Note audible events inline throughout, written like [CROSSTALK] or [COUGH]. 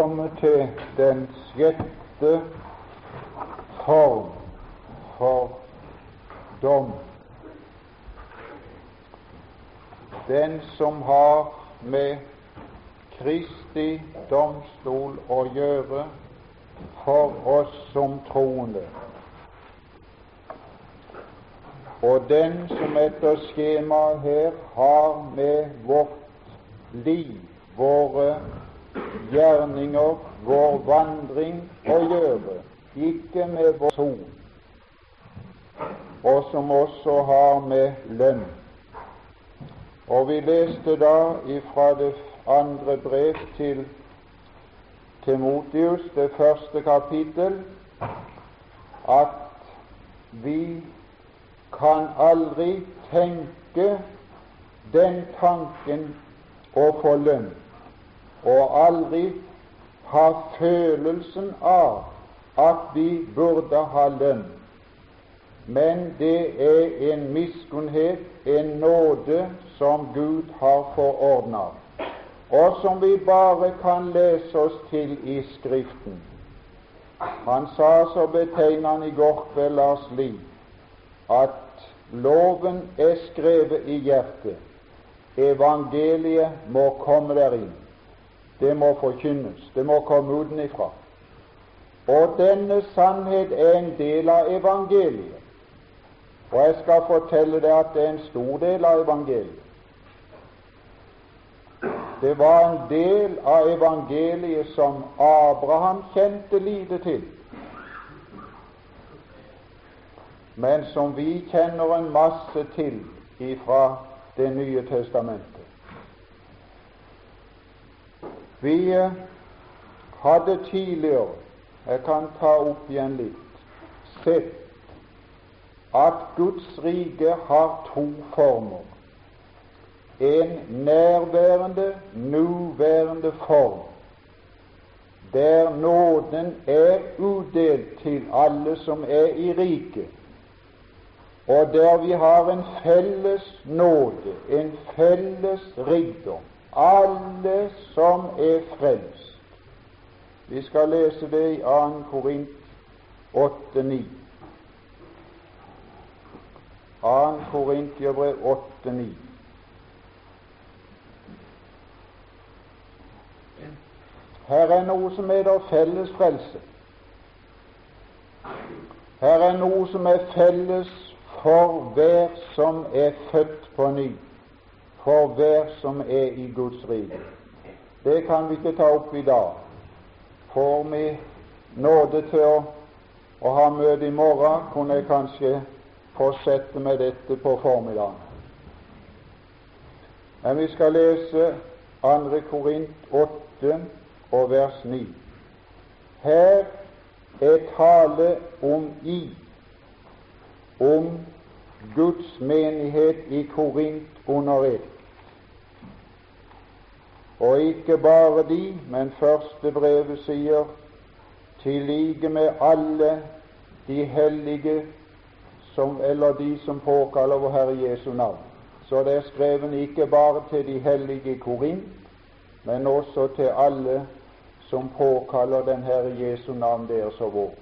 kommet til den sjette form for dom. Den som har med Kristi domstol å gjøre for oss som troende. Og den som etter skjemaet her har med vårt liv, våre gjerninger, vår vandring å gjøre, ikke med vår son, og som også har med lønn. Og vi leste da ifra det andre brev til Timotius, det første kapittel, at vi kan aldri tenke den tanken å få lønn, og aldri har følelsen av at vi burde ha lønn. Men det er en miskunnhet, en nåde, som Gud har forordna og som vi bare kan lese oss til i Skriften. Han sa så betegnende i går kveld Lars Lie, at loven er skrevet i hjertet. Evangeliet må komme der inn. Det må forkynnes. Det må komme utenfra. Og denne sannhet er en del av evangeliet. Og jeg skal fortelle deg at det er en stor del av evangeliet. Det var en del av evangeliet som Abraham kjente lite til, men som vi kjenner en masse til ifra Det nye testamentet. Vi eh, hadde tidligere jeg kan ta opp igjen litt sett at Guds rike har to former. En nærværende, nuværende form, der nåden er udelt til alle som er i riket, og der vi har en felles nåde, en felles rikdom, alle som er frelst. Vi skal lese det i 2. Korint 8,9. 2. Korintiabrev 8,9. Her er noe som er der felles frelse. Her er noe som er felles for hver som er født på ny, for hver som er i Guds rike. Det kan vi ikke ta opp i dag. Får vi nåde til å, å ha møte i morgen, kunne jeg kanskje fortsette med dette på formiddagen. Men vi skal lese 2. Korint 8, og vers 9. Her er tale om I, om Guds menighet i Korint under ett. Og ikke bare de, men første brevet sier til like med alle de hellige som, eller de som påkaller vår Herre Jesu navn. Så det er skrevet ikke bare til de hellige i Korint, men også til alle som påkaller den Herre Jesu navn deres og vår.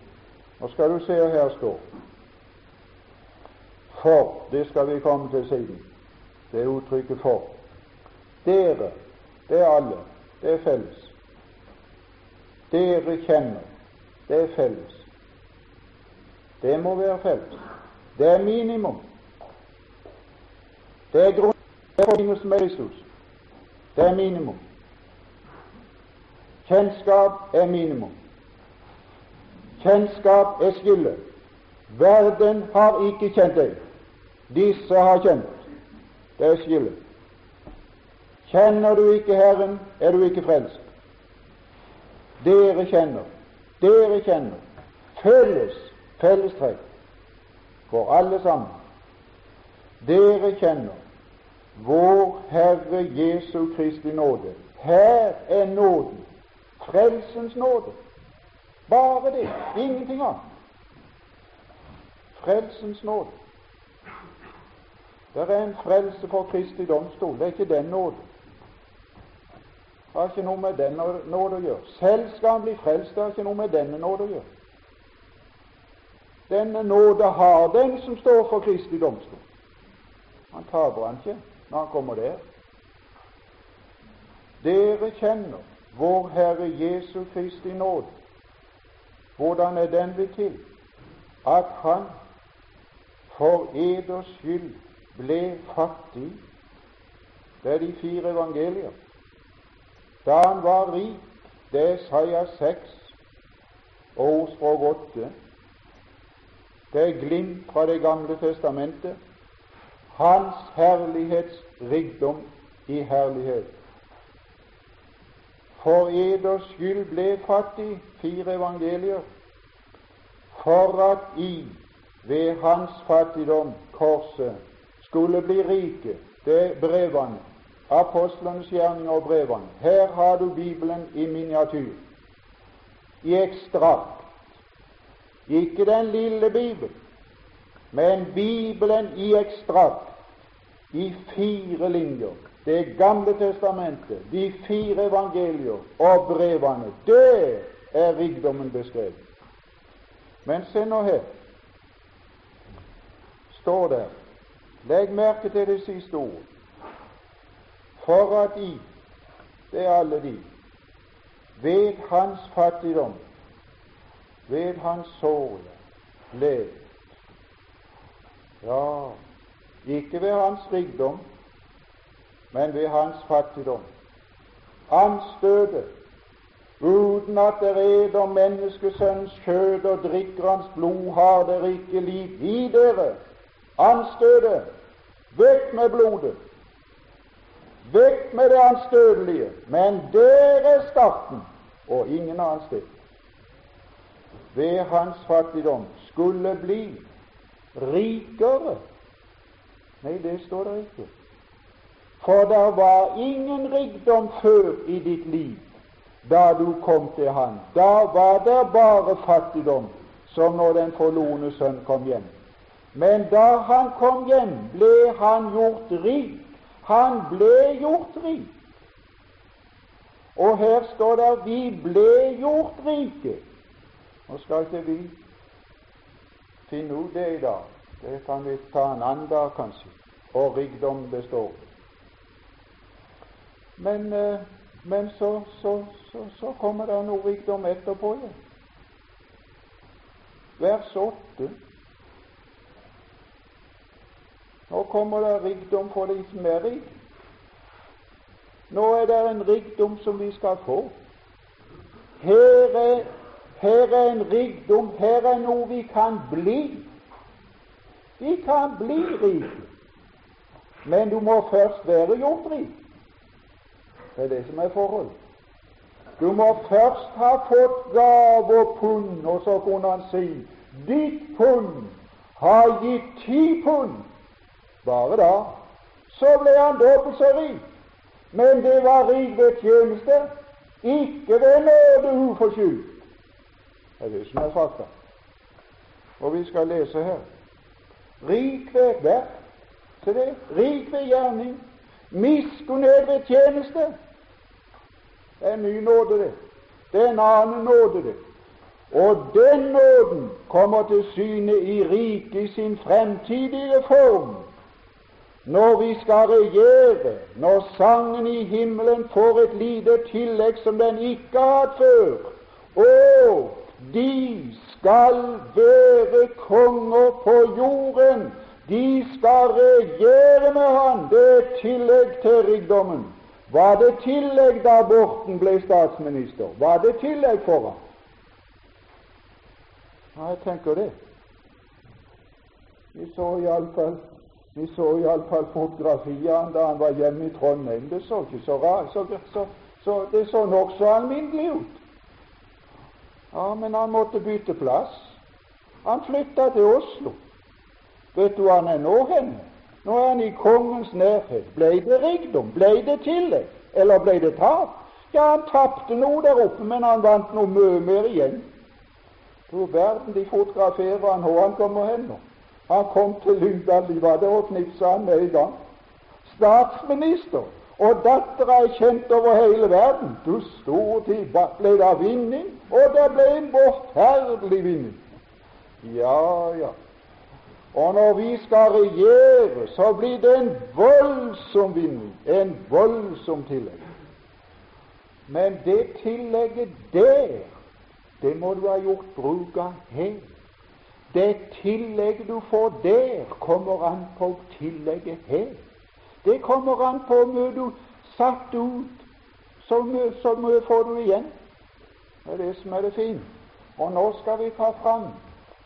Nå skal du se her står. For det skal vi komme til siden. Det er uttrykket 'for'. Dere, det er alle. Det er felles. Dere kjenner. Det er felles. Det må være felles. Det er minimum. Det er grunnleggende med Jesus. Det er minimum. Kjennskap er minimum. Kjennskap er skille. Verden har ikke kjent deg. Disse har kjent. Det er skille. Kjenner du ikke Herren, er du ikke frelst. Dere kjenner. Dere kjenner. Felles fellestrekk for alle sammen. Dere kjenner vår Herre Jesu Kristi nåde. Her er nåden Frelsens nåde. Bare det. Ingenting annet. Frelsens nåde. Det er en frelse for Kristi domstol. Det er ikke den nåde. Det har ikke noe med den nåde å gjøre. Selv skal han bli frelst, det har ikke noe med denne nåde å gjøre. Denne nåde har den som står for Kristi domstol. Han taper han ikke når han kommer der. Dere kjenner vår Herre Jesu Kristi nåde. Hvordan er den blitt til? At han for eders skyld ble fattig. Det er de fire evangelier. Da han var rik, det er Saja 6 og ordspråk 8. Det er glimt fra Det gamle testamentet. Hans herlighetsrikdom i herlighet. For eders skyld ble fattig, fire evangelier, for at I ved hans fattigdom, korset, skulle bli rike. Det er brevene apostlenes gjerninger og brevene. Her har du Bibelen i miniatyr, i ekstrakt. Ikke den lille Bibelen, men Bibelen i ekstrakt, i fire linjer. Det gamle testamentet, de fire evangelier og brevene. Det er rikdommen beskrevet. Men se nå her. Står der Legg merke til det siste ordet for at I, det er alle de, ved hans fattigdom, ved hans såle, levd. Ja, ikke ved hans rikdom, men ved hans fattigdom. Anstøtet, uten at det eter menneskesønns kjød og drikker hans blod, har dere ikke liv i dere. Anstøtet, vekk med blodet. Vekk med det anstøtelige! men der er starten, og ingen annen sted. Ved hans fattigdom skulle bli rikere. Nei, det står det ikke. For det var ingen rikdom før i ditt liv da du kom til Han. Da var det bare fattigdom, som når den forlorne sønn kom hjem. Men da han kom hjem, ble han gjort rik han ble gjort rik. Og her står det 'vi ble gjort rike'. Nå skal ikke vi finne ut det i dag. Det kan vi ta en annen dag, kanskje. Og rikdom består. Men, eh, men så, så, så, så, kommer det noe rikdom etterpå. Ja. Vers 8. Nå kommer det rikdom for de som er rike. Nå er det en rikdom som vi skal få. Her er, her er en rikdom, her er noe vi kan bli. Vi kan bli rike, men du må først være gjort rik. Det er det som er forholdet. Du må først ha fått gave og pund, og så kunne han si ditt pund har gitt ti pund bare da. Så ble han dobbelt så rik. Men det var rik ved tjeneste, ikke ved nåde uforskyldt. Det er det som er fakta. Og vi skal lese her. Rik ved verk. Se det. Rik ved gjerning. Miskunnhet ved tjeneste. Det er en ny nåde, det. Det er en annen nåde, det. Og den nåden kommer til syne i riket i sin fremtidige form når vi skal regjere, når sangen i himmelen får et lite tillegg som den ikke har hatt før. Og de skal være konger på jorden. De skal regjere med Han. Det er tillegg til rikdommen. Var det tillegg da Borten ble statsminister? Var det tillegg for ham? Ja, jeg tenker det. Vi så iallfall vi så iallfall fotografiene da han var hjemme i Trondheim. Det så ikke så rart så, så, så, Det så nokså alminnelig ut. Ja, men han måtte bytte plass. Han flytta til Oslo. Vet du hvor han er nå hen? Nå er han i kongens nærhet. Ble det rikdom? Ble det tillegg? Eller ble det tap? Ja, han tapte noe der oppe, men han vant noe mye mer igjen. Du verden, de fotograferer han hvor han kommer hen nå. Han kom til der og knipsa han med i gang. Statsminister Og dattera er kjent over hele verden. Du stortid ble det vinning, og det ble en forferdelig vinning. Ja, ja. Og når vi skal regjere, så blir det en voldsom vinning, en voldsom tillegg. Men det tillegget der, det må du ha gjort bruk av her. Det tillegget du får der, kommer an på tillegget her. Det kommer an på om du satt ut, så mye, så mye får du igjen. Det er det som er det fine. Og nå skal vi ta fram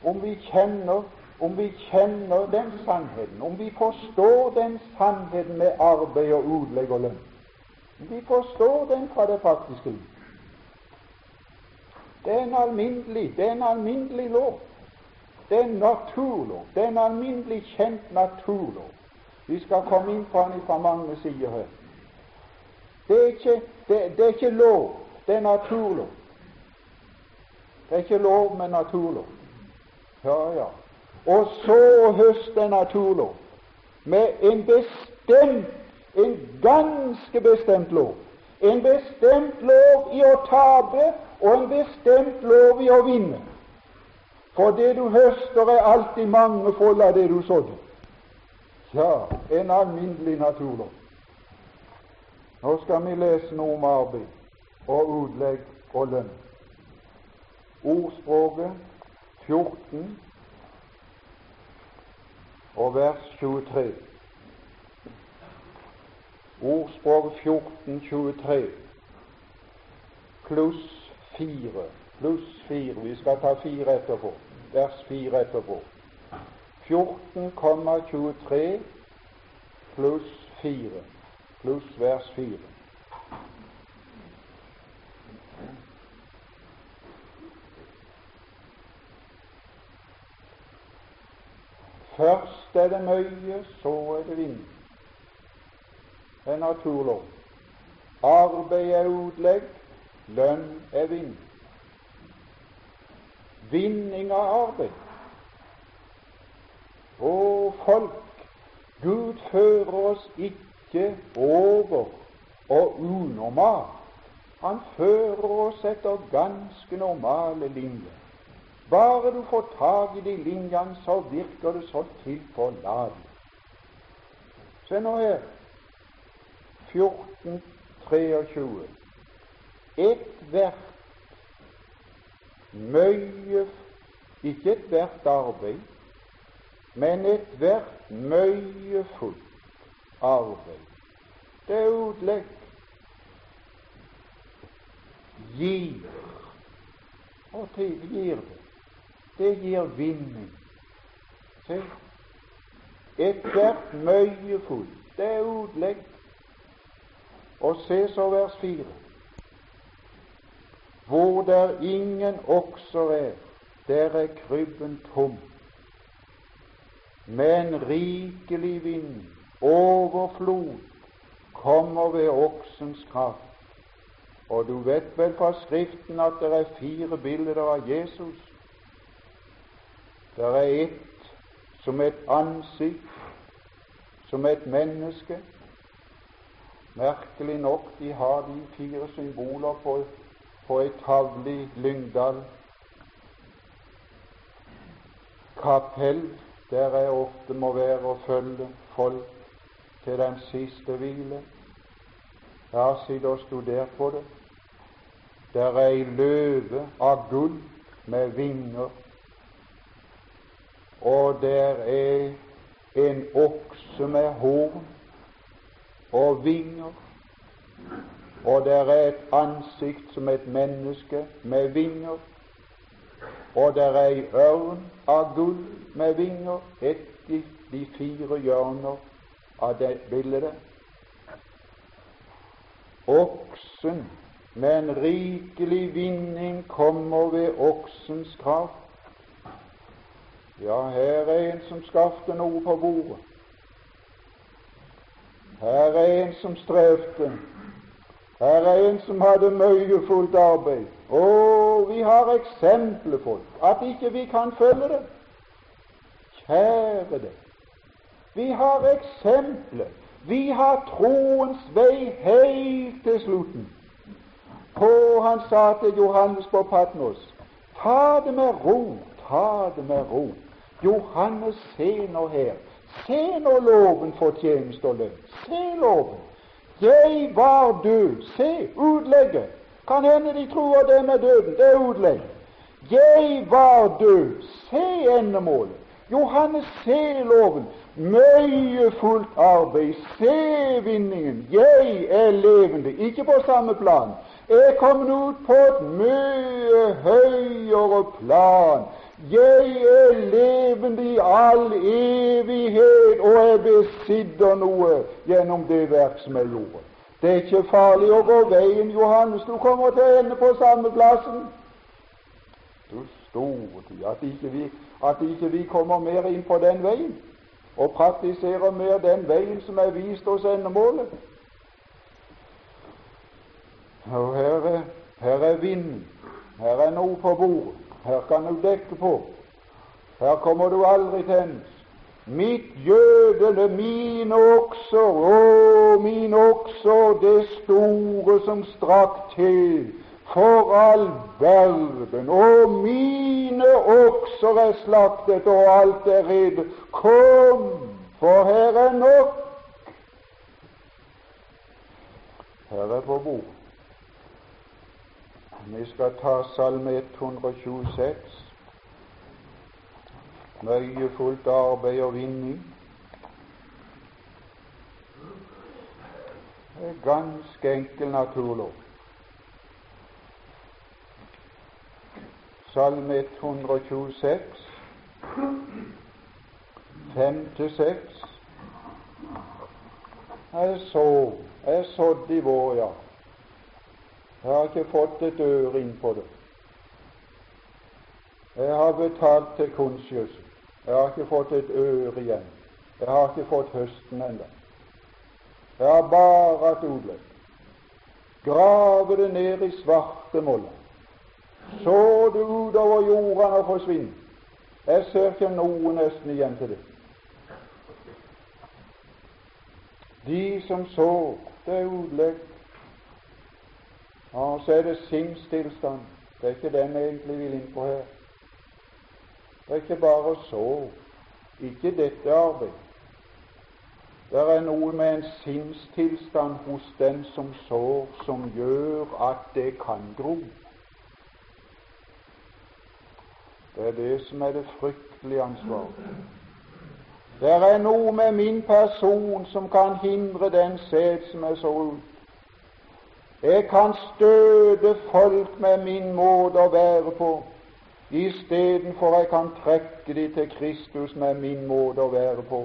om vi kjenner om vi kjenner den sannheten, om vi forstår den sannheten med arbeid og utlegg og lønn. Vi forstår den fra det faktiske liv. Det er en alminnelig, det er en alminnelig lov. Er naturlov. Det er en alminnelig kjent naturlov. Vi skal komme inn på den fra mange sider her. Det er, ikke, det, det er ikke lov, det er naturlov. Det er ikke lov, men naturlov. Ja, ja. Og så å høste naturlov med en bestemt, en ganske bestemt lov. En bestemt lov i å tape og en bestemt lov i å vinne. For det du høster, er alltid mangefold av det du sådde. Ja, en alminnelig naturlov. Nå skal vi lese noe om arbeid og utlegg og lønn. Ordspråket 14 og vers 23. Ordspråket 14, 23 pluss 4. Pluss 4. Vi skal ta 4 etterpå. Vers 4 etterpå. 14,23 pluss 4 pluss vers 4. Først er det møye, så er det vind. Er naturlov. Arbeid er utlegg, lønn er vind. Vinning av arbeid å, folk, Gud fører oss ikke over og unormalt. Han fører oss etter ganske normale linjer. Bare du får tak i de linjene, så virker det så tilforlatelig. Se nå her 14.23. Ethvert møye Ikke ethvert arbeid, men ethvert møyefullt arbeid, det utlegg, gir og til gir det. Det gir vinning. Se, ethvert møyefullt, utlegg. Og se så vers fire. Hvor der ingen okser er, der er krybben tom men rikelig vind, overflod, kommer ved oksens kraft. Og du vet vel fra Skriften at det er fire bilder av Jesus. Det er ett som et ansikt, som et menneske. Merkelig nok, de har de fire symboler på, på ei tavle i Lyngdal kapell der jeg ofte må være og følge folk til den siste hvile. Jeg har sittet og studert på det. Der er ei løve av gull med vinger, og der er en okse med horn og vinger, og det er et ansikt som et menneske med vinger, og det er ei ørn av gull med vinger, etter de fire hjørner av det bildet. Oksen med en rikelig vinning kommer ved oksens kraft. Ja, her er en som skaffte noe på bordet. Her er en som strevde. Her er en som hadde møyefullt arbeid. Å, vi har eksempler folk, at ikke vi kan følge det. Kjære deg, vi har eksempler Vi har troens vei helt til slutten. Og han sa til Johannes på Patmos Ta det med ro, ta det med ro. Johannes, se nå her. Se nå loven for tjeneste og lønn. Se loven. Jeg var død. Se utlegget. Kan hende de tror det med døden. Det er utlegg. Jeg var død. Se endemålet. Johannes, se loven. Mye fullt arbeid. Se vinningen. Jeg er levende. Ikke på samme plan. Jeg er kommet ut på et mye høyere plan. Jeg er levende i all evighet, og jeg besitter noe gjennom det verk som jeg gjorde. Det er ikke farlig å gå veien, Johannes. Du kommer til å ende på samme plassen. Du store tid at ikke vi, at ikke vi kommer mer inn på den veien og praktiserer mer den veien som er vist oss endemålet. Og her, her er vinden. her er noe på bordet, her kan du dekke på. Her kommer du aldri til ends. Mitt jødele, mine okser, å, mine okser, det store som strakk til, for all verden. Og mine okser er slaktet, og alt er redd. Kom, for her er nok. Her er på bordet. Vi skal ta Salme 126. Nøyefullt fullt arbeid og vinning. Ganske enkel naturlov. Salme 126, 5-6. Jeg så, jeg sådde i vår, ja. Jeg har ikke fått et øre inn på det. Jeg har betalt til kunstgjødsel. Jeg har ikke fått et øre igjen. Jeg har ikke fått høsten ennå. Jeg har bare hatt utlegg. Grave det ned i svarte moller. Så det utover jordene og forsvinne. Jeg ser ikke noe nesten igjen til det. De som så, det er utlegg og så er det sinnstilstand. Det er ikke den jeg egentlig vil inn på her. Det er ikke bare så. Ikke dette arbeidet. Det er noe med en sinnstilstand hos den som sår, som gjør at det kan gro. Det er det som er det fryktelige ansvaret. Det er noe med min person som kan hindre den sæd som er så ut. Jeg kan støte folk med min måte å være på, istedenfor jeg kan trekke de til Kristus med min måte å være på.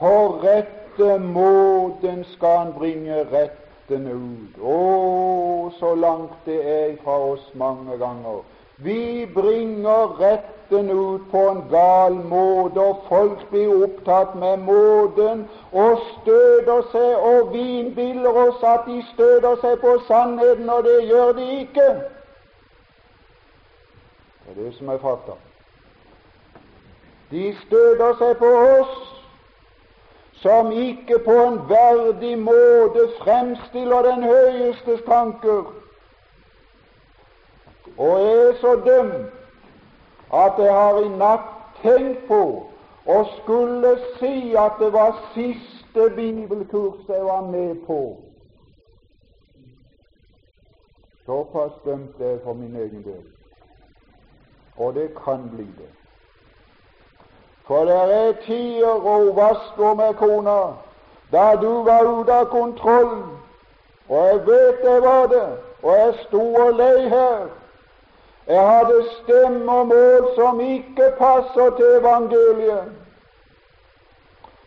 På rette måten skal han bringe retten ut. Å, så langt det er fra oss mange ganger. Vi bringer retten ut på en gal måte, og folk blir opptatt med måten og støter seg og vi innbiller oss at de støter seg på sannheten, og det gjør de ikke. Det er det som er fakta. De støter seg på oss som ikke på en verdig måte fremstiller den høyestes tanker og er så dømt at jeg har i natt tenkt på å skulle si at det var siste bibelkurs jeg var med på. Såpass dømte jeg for min egen del. Og det kan bli det. For det er tider, råvasker med kona, da du var ute av kontroll, og jeg vet det var det, og jeg sto og lei her jeg hadde stemme og mål som ikke passer til evangeliet.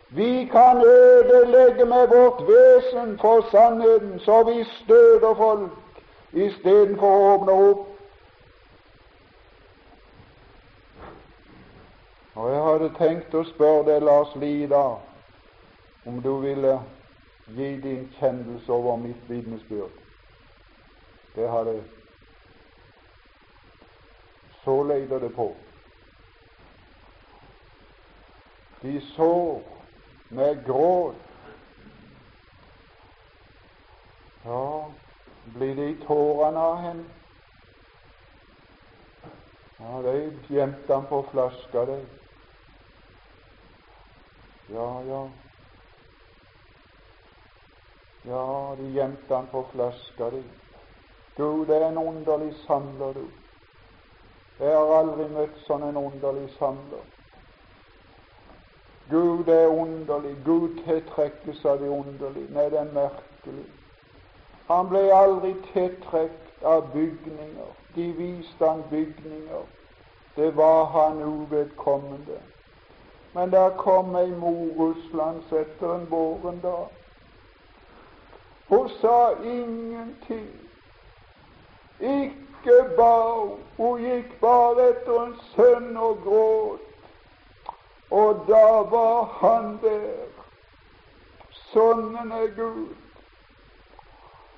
Vi kan ødelegge med vårt vesen for sannheten, så vi støter folk istedenfor å åpne opp. Og jeg hadde tenkt å spørre deg, Lars Lida, om du ville gi din kjennelse over mitt vitnesbyrd. Det hadde jeg så leder det på. De sår med gråt. Ja, blir det i tårene av henne? Ja, de gjemte han på flaska, de. Ja, ja. Ja, de gjemte han på flaska, de. Du, det er en underlig samler, du. Jeg har aldri møtt sånn en underlig samler. Gud er underlig. Gud tiltrekkes av det underlige. Nei, det er merkelig. Han ble aldri tiltrukket av bygninger. De viste han bygninger. Det var han uvedkommende. Men der kom ei mor Russlands etter en våren dag. Hun sa ingenting. Ikke ba hun. Hun gikk bare etter en sønn og gråt. Og da var han der. sønnen er Gud.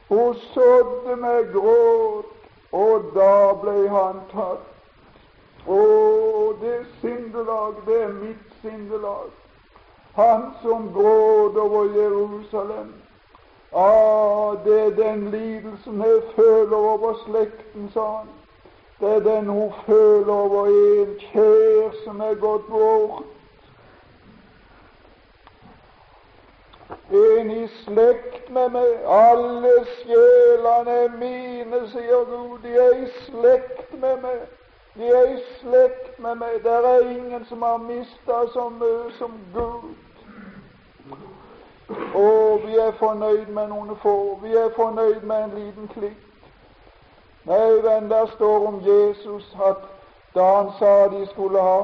Hun sådde med gråt, og da ble han tatt. Å, det sindelag, det er mitt sindelag. Han som gråt over Jerusalem. Ah, det er den lidelsen jeg føler over slekten, sa han. Det er den hun føler over en kjær som er gått bort. en i slekt med meg. Alle sjelene er mine, sier Gud. De er i slekt med meg. De er i slekt med meg. Det er ingen som har mista så mye som Gud. Og vi er fornøyd med noen få. Vi er fornøyd med en liten klikk. Nei, venn, der står om Jesus at da han sa de skulle ha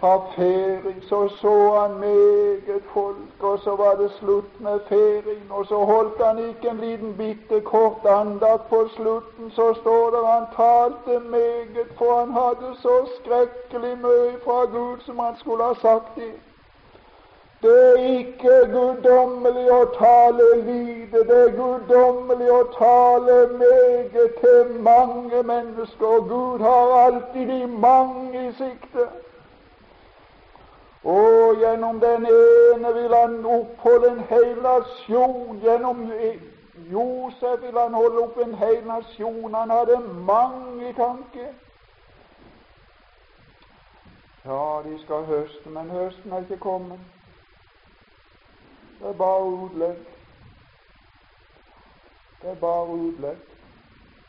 ha ferie, så så han meget folk, og så var det slutt med ferien. Og så holdt han ikke en liten bitte kort andakt på slutten, så står det han talte meget, for han hadde så skrekkelig mye fra Gud som han skulle ha sagt det. Det er ikke guddommelig å tale lite, det er guddommelig å tale meget til mange mennesker. Gud har alltid de mange i sikte. Og gjennom den ene vil han oppholde en hel nasjon. Gjennom Josef vil han holde opp en hel nasjon. Han hadde mange i tanke. Ja, de skal høste, men høsten er ikke kommet. Det er bare utlegg. Det er bare utlegg.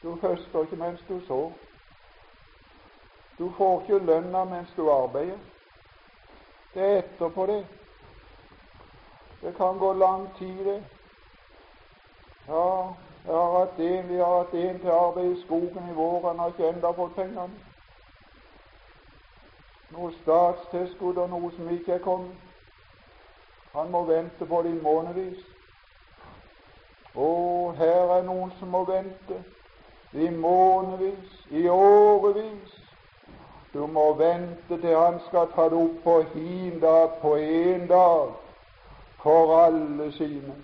Du høster ikke mens du sår. Du får ikke lønna mens du arbeider. Det er etterpå, det. Det kan gå lang tid, det. Ja, jeg har hatt en, vi har hatt en til arbeid i skogen i vår. Han har ikke ennå fått pengene. Noe statstilskudd og noe som ikke er kommet. Han må vente på det i. Å, her er noen som må vente i månedsvis, i årevis. Du må vente til han skal ta det opp på hin dag på én dag for alle sine.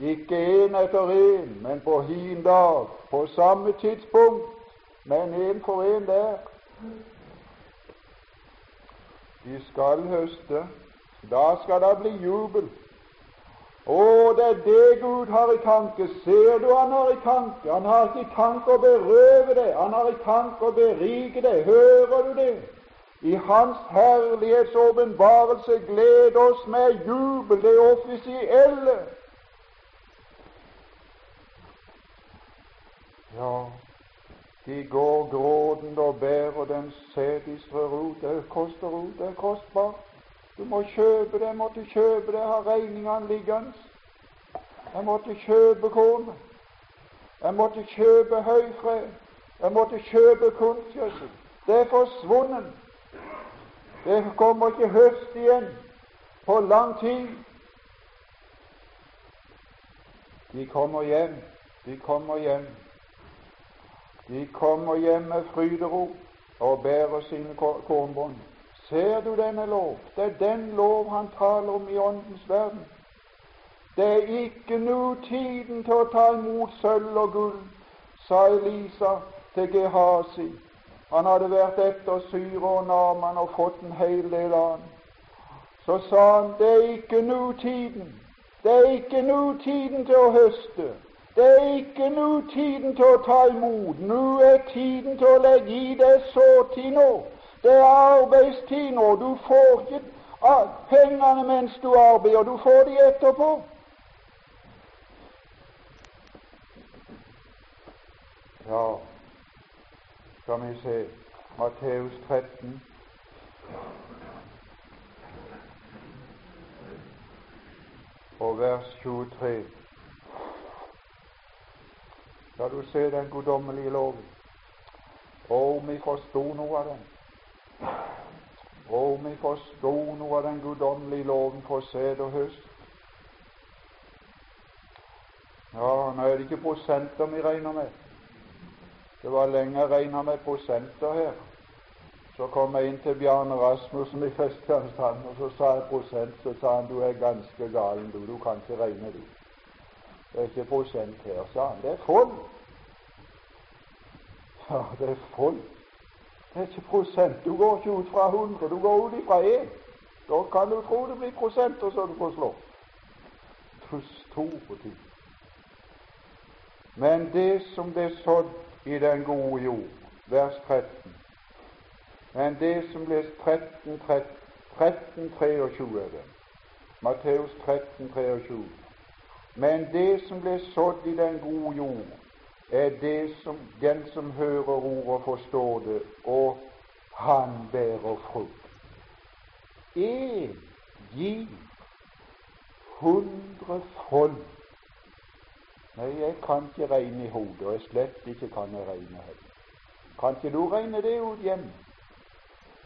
Ikke én etter én, men på hin dag, på samme tidspunkt, men én for én der. De skal høste. Da skal det bli jubel. Å, det er det Gud har i tanke. Ser du han har i tanke? Han har ikke i tanke å berøve deg, han har i tanke å berike deg. Hører du det? I Hans herlighets åpenbarelse gled oss med jubel, det offisielle. Ja, de går grådende og bærer den sæd rot. Det koster rot, det er kostbart. Du må kjøpe det, jeg måtte kjøpe det, har regningene liggende. Jeg måtte kjøpe korn. Jeg måtte kjøpe høyfre. Jeg måtte kjøpe kunstgjødsel. Det er forsvunnet. Det kommer ikke høst igjen på lang tid. De kommer hjem. De kommer hjem. De kommer hjem med fryderop og bærer sine kornbånd. Ser du denne lov? Det er den lov han taler om i Åndens verden. Det er ikke nå tiden til å ta imot sølv og gull, sa Elisa til Gehazi. Han hadde vært etter Syre og Naman og fått en hel del han. Så sa han det er ikke nå tiden. Det er ikke nå tiden til å høste. Det er ikke nå tiden til å ta imot. Nå er tiden til å legge i deg såtid nå. Det er arbeidstid nå. Du får ikke pengene mens du arbeider, du får de etterpå. Ja, skal vi se Matteus 13. og vers 23 skal du se den guddommelige loven. Og om vi forsto noe av den. Og om vi forsto noe av den guddommelige loven for sæd og høst. Ja, nå er det ikke prosenter vi regner med. Det var lenge jeg regna med prosenter her. Så kom jeg inn til Bjarne Rasmussen i Kristiansand, og så sa jeg prosent. Så sa han du er ganske galen, du. Du kan ikke regne, du. Det er ikke prosent her, sa han. Det er folk. Ja, det er full. Det er ikke prosent. Du går ikke ut fra 100, du går ut ifra 1. Da kan du tro det blir prosenter så du får slå. Store ting. Men det som ble sådd i den gode jord, vers 13 Men det som ble 13, 13, 13 23 er det. Matteus 13, 23. Men det som ble sådd i den gode jord, er det som, den som hører ordet, forstår det, og han bærer frukt. En gir hundrefold. Nei, jeg kan ikke regne i hodet, og jeg slett ikke kan jeg regne heller. Kan ikke du regne det ut hjemme?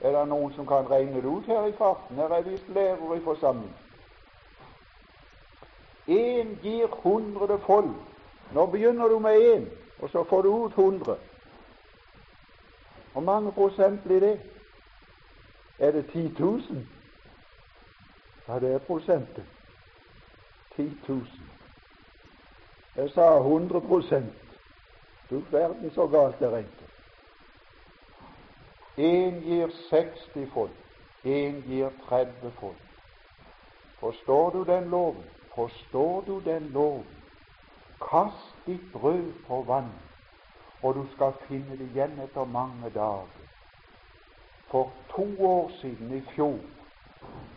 Er det noen som kan regne det ut her i farten? Her er visst lærere i forsamlingen. Én gir hundrefold. Nå begynner du med én, og så får du ut hundre. Hvor mange prosent blir det? Er det 10 000? Ja, det er prosentet. 10 000. Jeg sa 100 prosent. Du verden så galt det regnet. Én gir 60 folk, én gir 30 folk. Forstår du den loven? Forstår du den loven? Kast ditt brød på vann, og du skal finne det igjen etter mange dager. For to år siden, i fjor,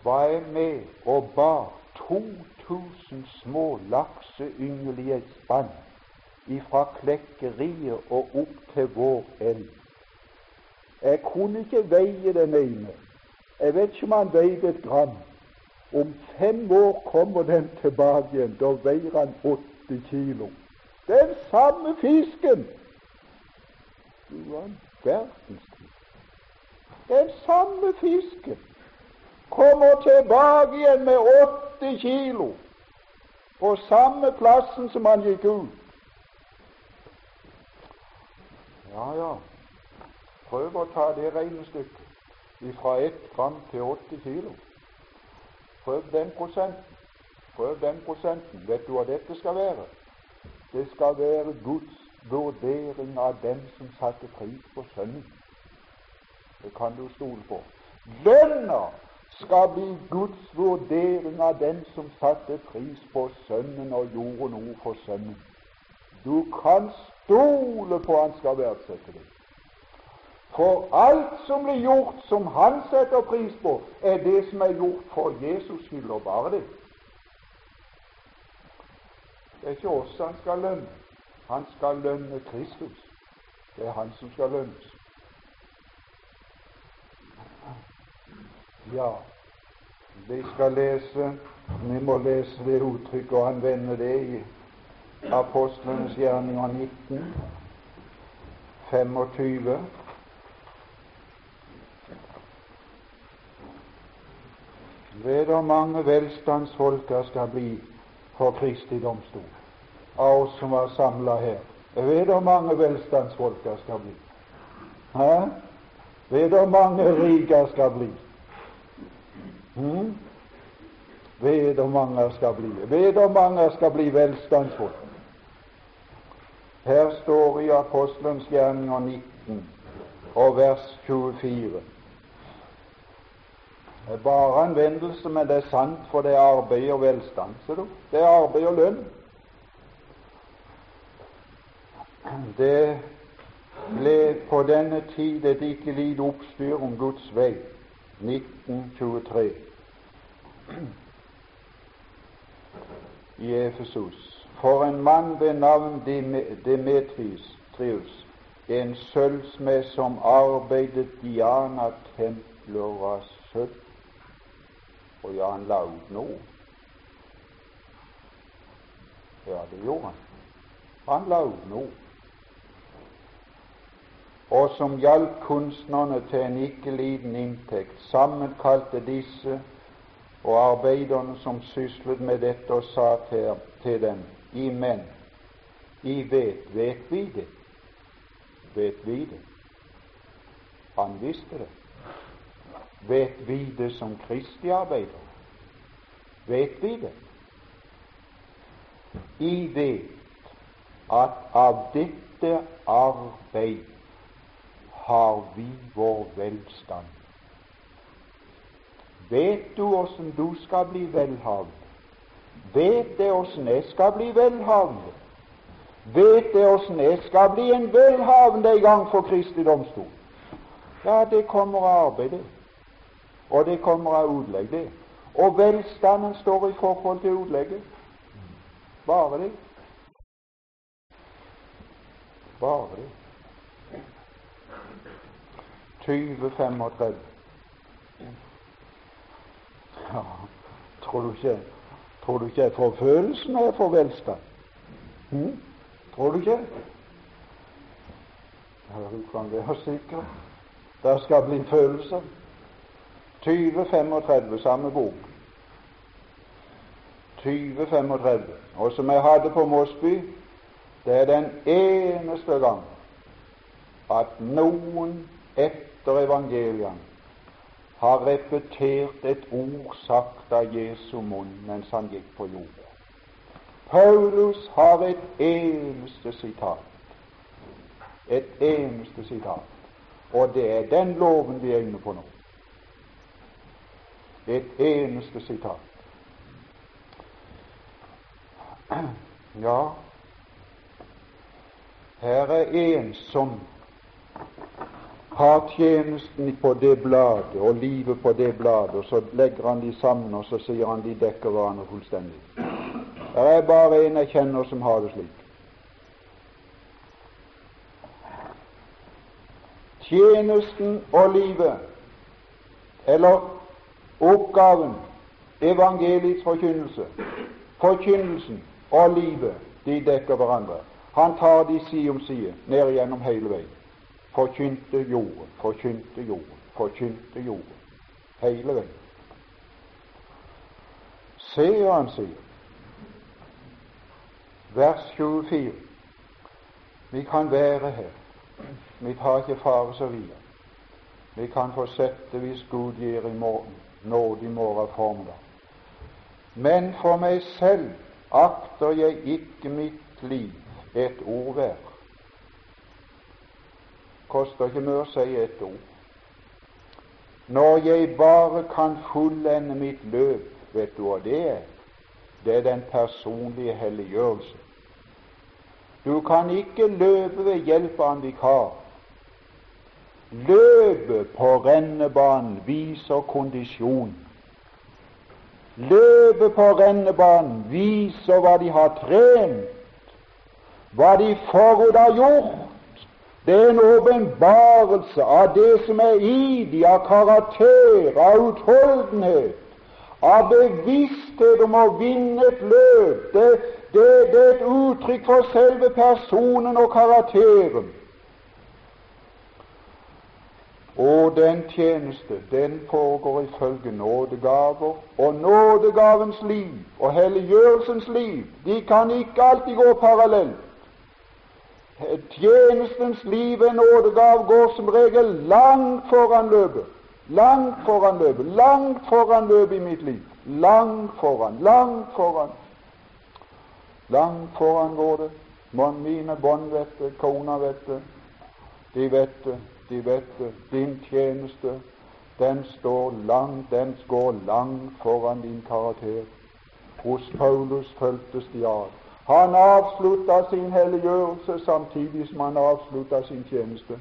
var jeg med og bar 2000 små lakseyngel i et spann ifra klekkeriet og opp til vår elv. Jeg kunne ikke veie den ene. Jeg vet ikke om han veide et gram. Om fem år kommer den tilbake igjen. Da veier han 80 kilo. Den samme fisken! Du var en verdenstid. Den samme fisken kommer tilbake igjen med 80 kilo på samme plassen som han gikk ut. Ja, ja, prøv å ta det regnestykket fra ett gram til 80 kilo. Prøv den prosenten. Prøv den prosenten. Vet du hva dette skal være? Det skal være Guds vurdering av dem som satte pris på Sønnen. Det kan du stole på. Lønna skal bli Guds vurdering av den som satte pris på Sønnen og gjorde noe for Sønnen. Du kan stole på han skal verdsette det. For alt som blir gjort som han setter pris på, er det som er gjort for Jesus skyld, og bare det. Det er ikke oss han skal lønne. Han skal lønne Kristus. Det er han som skal lønnes. Ja, vi skal lese Vi må lese det uttrykket og anvende det i Apostlenes gjerninger 19, 25. ved hvor mange velstandsfolk skal bli for Kristi domstol, av oss som var samla her. Jeg vet hvor mange velstandsfolk det skal bli. Hæ? Vet hvor mange rike det skal bli. Hm? Vet hvor mange det skal bli. Vet hvor mange det skal bli velstandsfolk. Her står i Apostelens gjerninger 19 og vers 24 det er bare en vendelse, men det er sant, for det er arbeid og velstand. Ser du? Det er arbeid og lønn. Det ble på denne tid et ikke lite oppstyr om Guds vei. 1923 i Efesus. For en mann ved navn Demetrius, en sølvsmed som arbeidet Diana-templer av sølv. Og ja, han la ut noe. Ja, det gjorde han. Han la ut noe. Og som hjalp kunstnerne til en ikke liten inntekt, sammenkalte disse og arbeiderne som syslet med dette, og sa til, til dem i menn. I vet, vet vi det? Vet vi det? Han visste det. Vet vi det som Kristi arbeider? Vet vi det? I vet at av dette arbeid har vi vår velstand. Vet du åssen du skal bli velhavende? Vet det åssen jeg skal bli velhavende? Vet det åssen jeg skal bli en velhavende en gang for Kristi domstol? Ja, det kommer av arbeid, det. Og det kommer av utlegg, det. Og velstanden står i forhold til utlegget. Bare det. Bare det. 2035. Ja, tror du ikke Tror du ikke jeg får følelsen når jeg får velstand? Hm? Tror du ikke? Ja, du kan være sikker. Det skal bli følelser. 2035, samme bok. 2035. Og som jeg hadde på Mosby, det er den eneste gang at noen etter evangeliene har repetert et ord sagt av Jesu munn mens han gikk på jorda. Paulus har et eneste sitat. Et eneste sitat. Og det er den loven vi er inne på nå. Et eneste sitat. Ja, her er en som har tjenesten på det bladet og livet på det bladet, og så legger han de sammen, og så sier han de dekker hverandre fullstendig. Det er bare en jeg kjenner som har det slik. Tjenesten og livet, eller oppgaven, evangeliets forkynnelse, forkynnelsen og livet, de dekker hverandre. Han tar de side om side ned igjennom hele veien forkynte jorden, forkynte jorden, forkynte jorden. Hele veien. Se hva han sier. Vers 24. Vi kan være her. Vi tar ikke fare så videre. Vi kan fortsette hvis Gud gir i morgen, nåde i morgen formiddag. Men for meg selv akter jeg ikke mitt liv et ord hver. koster ikke mye å si et ord. Når jeg bare kan fullende mitt løp, vet du hva det er? Det er den personlige helliggjørelse. Du kan ikke løpe ved hjelp av en vikar. Løpet på rennebanen viser kondisjon. Løpet på rennebanen viser hva de har trent, hva de forut har gjort. Det er en åpenbarelse av det som er i de, av karakter, av utholdenhet, av bevissthet om å vinne et løp. Det, det, det er et uttrykk for selve personen og karakteren. Og den tjeneste, den foregår ifølge nådegaver, og nådegavens liv og helliggjørelsens liv, de kan ikke alltid gå parallelt. Tjenestens liv en nådegav går som regel langt foran løpet. Langt foran løpet, langt foran løpet i mitt liv. Langt foran, langt foran. Langt foran går det. Mine bånd vet det, kona vet det, de vet det, de vet det. Din tjeneste, den står langt, den går langt foran din karakter. Hos Paulus føltes de av. Han avslutta sin helliggjørelse samtidig som han avslutta sin tjeneste,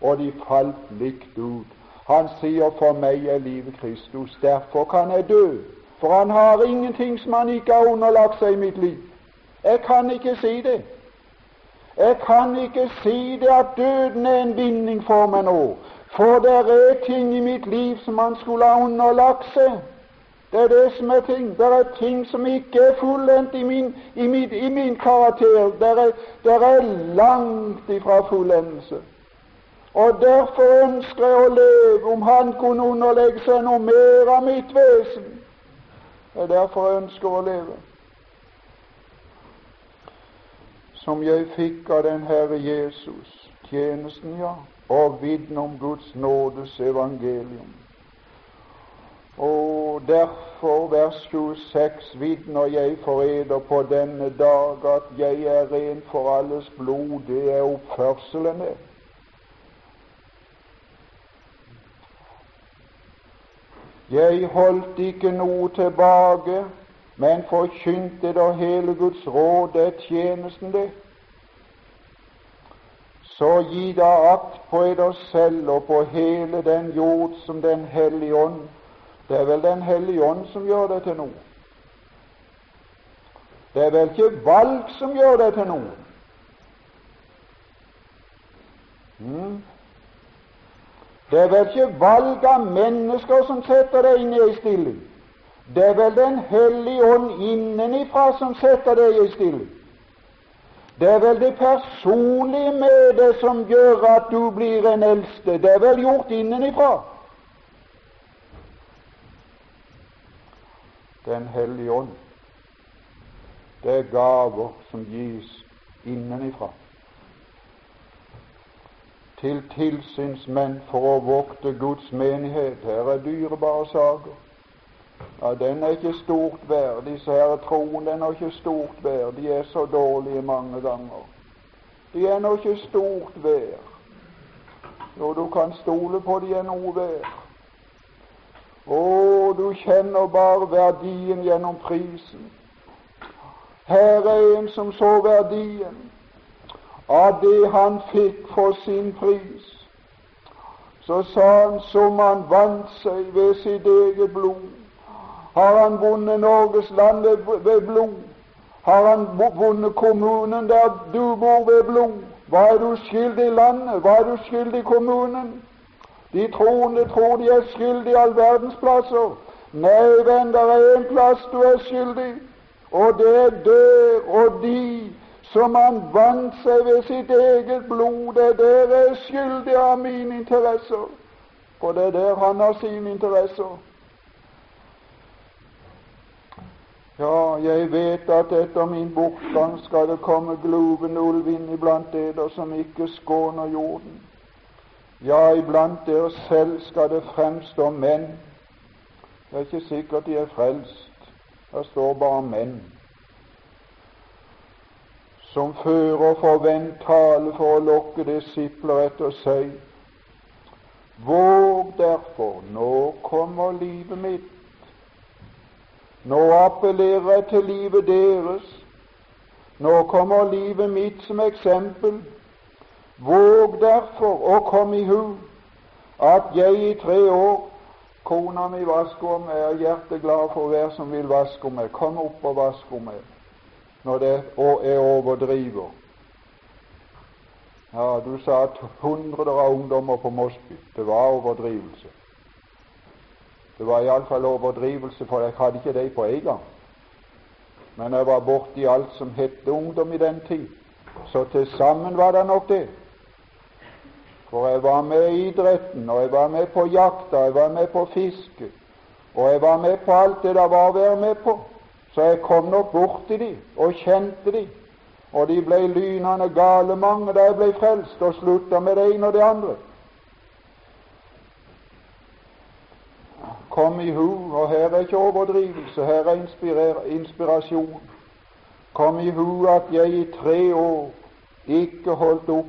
og de falt likt ut. Han sier 'for meg er livet Kristus', derfor kan jeg dø. For han har ingenting som han ikke har underlagt seg i mitt liv. Jeg kan ikke si det. Jeg kan ikke si det at døden er en vinning for meg nå, for det er ting i mitt liv som man skulle ha underlagt seg. Det er det som er ting. Det er ting som ikke er fullendt i min, i min, i min karakter. Det er, det er langt ifra fullendelse. Og derfor ønsker jeg å leve om Han kunne underlegge seg noe mer av mitt vesen. Det er derfor jeg ønsker å leve. Som jeg fikk av den Herre Jesus, tjenesten, ja, og vitne om Guds nådes evangelium. Og derfor, vers 26, vitner jeg for på denne dag at jeg er ren for alles blod. Det er oppførselen min. Jeg holdt ikke noe tilbake, men forkynte da hele Guds råd, det er tjenesten, det. Så gi da akt på eder selv og på hele den jord som Den hellige ånd det er vel Den hellige ånd som gjør det til noe. Det er vel ikke valg som gjør det til noe. Mm. Det er vel ikke valg av mennesker som setter deg inn i stilling. Det er vel Den hellige ånd innenifra som setter deg i stilling. Det er vel det personlige med det som gjør at du blir en eldste. Det er vel gjort innenifra. Den hellige ånd. Det er gaver som gis innenifra til tilsynsmenn for å vokte Guds menighet. Her er dyrebare saker. Ja, Den er ikke stort verd. Disse her troen den er ikke stort verd. De er så dårlige mange ganger. De er nå ikke stort verd. Jo, du kan stole på de er noe verd. Å, du kjenner bare verdien gjennom prisen. Her er en som så verdien av det han fikk for sin pris. Så sa han som han vant seg ved sitt eget blod. Har han vunnet Norges land ved blod? Har han vunnet kommunen der du bor ved blod? Hva er du skyldig i landet? Hva er du skyldig kommunen? De troende tror de er skyldige i all verdens plasser. Nei, venn, det er én plass du er skyldig, og det er der og de som han vant seg ved sitt eget blod. Det er der jeg er skyldig av mine interesser, for det er der han har sine interesser. Ja, jeg vet at etter min bortgang skal det komme gloven ulv inn iblant dere som ikke skåner jorden. Ja, iblant dere selv skal det fremstå menn. Det er ikke sikkert de er frelst. Det står bare menn. Som fører forvent tale for å lokke disipler etter seg. Våg derfor, nå kommer livet mitt. Nå appellerer jeg til livet deres. Nå kommer livet mitt som eksempel. Våg derfor å komme i hu at jeg i tre år Kona mi vasker om meg, er hjerteglad for hver som vil vaske om meg. Kom opp og vask om meg når det er overdriver. Ja, du sa at hundrer av ungdommer på Mosby. Det var overdrivelse. Det var iallfall overdrivelse, for jeg hadde ikke det på en gang. Men jeg var borti alt som het ungdom i den tid. Så til sammen var det nok det. For jeg var med i idretten, og jeg var med på jakta, jeg var med på fiske, og jeg var med på alt det der var å være med på. Så jeg kom nok borti de og kjente de, og de ble lynende gale mange da jeg ble frelst, og slutta med det ene og det andre. Kom i hu, og her er ikke overdrivelse, her er inspirasjon. Kom i hu at jeg i tre år ikke holdt opp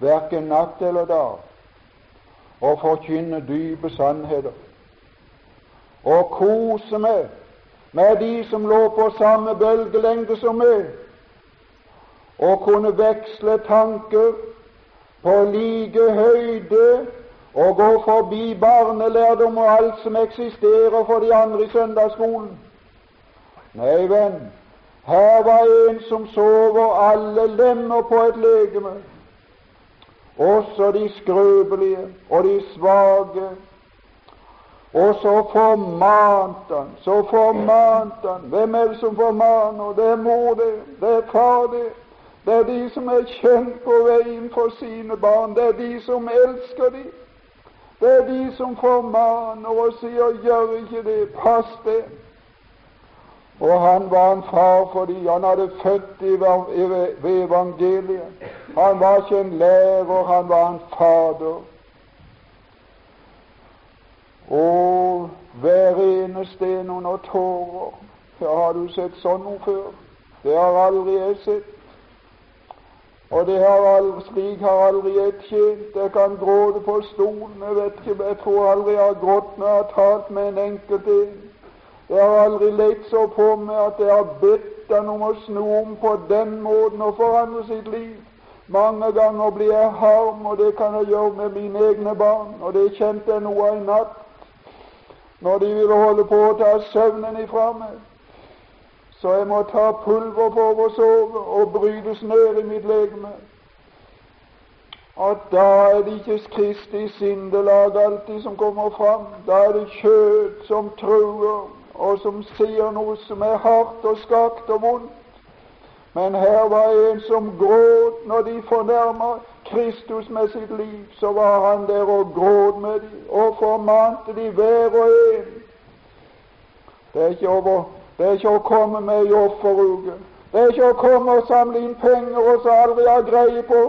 verken natt eller dag, og forkynne dype sannheter, og kose meg med de som lå på samme bølgelengde som meg, og kunne veksle tanker på like høyde og gå forbi barnelærdom og alt som eksisterer for de andre i søndagsskolen. Nei, venn, her var en som sover over alle lemmer på et legeme, også de skrøpelige og de svake. Og så formante han, så formante han. Hvem er det som formaner? Det er mor, det. Det er far, det. Det er de som er kjent på veien for sine barn. Det er de som elsker dem. Det er de som formaner og sier 'gjør ikke det', pass det. Og han var en far fordi han hadde født ved evangeliet. Han var ikke en lærer, han var en fader. Og hver eneste en under tårer. Ja, har du sett sånn noe før? Det har aldri jeg sett. Og det har aldri, slik har aldri jeg tjent. Jeg kan gråte på stolen. Jeg vet ikke, jeg tror aldri jeg har grått når jeg har talt med en enkelt en. Jeg har aldri lett så på meg at jeg har bedt han om å snu om på den måten og forandre sitt liv. Mange ganger blir jeg harm, og det kan jeg gjøre med mine egne barn. Og det kjente jeg noe av i natt, når de ville holde på å ta søvnen ifra meg så jeg må ta pulver for å sove og bryte ned i mitt legeme. At da er det ikke Kristi sindelag alltid som kommer fram. Da er det kjød som truer, og som sier noe som er hardt og skakt og vondt. Men her var en som gråt når de fornærma Kristus med sitt liv. Så var han der og gråt med dem og formante de hver og en. Det er ikke over det er ikke å komme med i offeruke. Det er ikke å komme og samle inn penger og så aldri ha greie på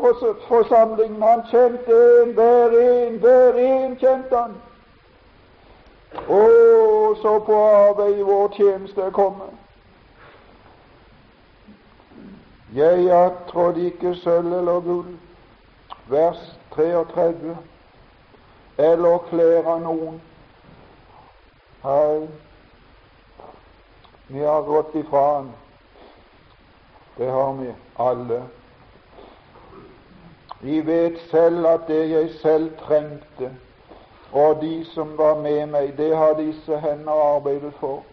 forsamlingen. Han kjente en, hver en, hver en kjente han. Og så på arbeid i vår tjeneste komme. Jeg attrådde ikke sølv eller gull, vers 33, eller klær av noen. Hei. Vi har gått ifra Han. Det har vi alle. Vi vet selv at det jeg selv trengte, og de som var med meg, det har disse hender arbeidet for.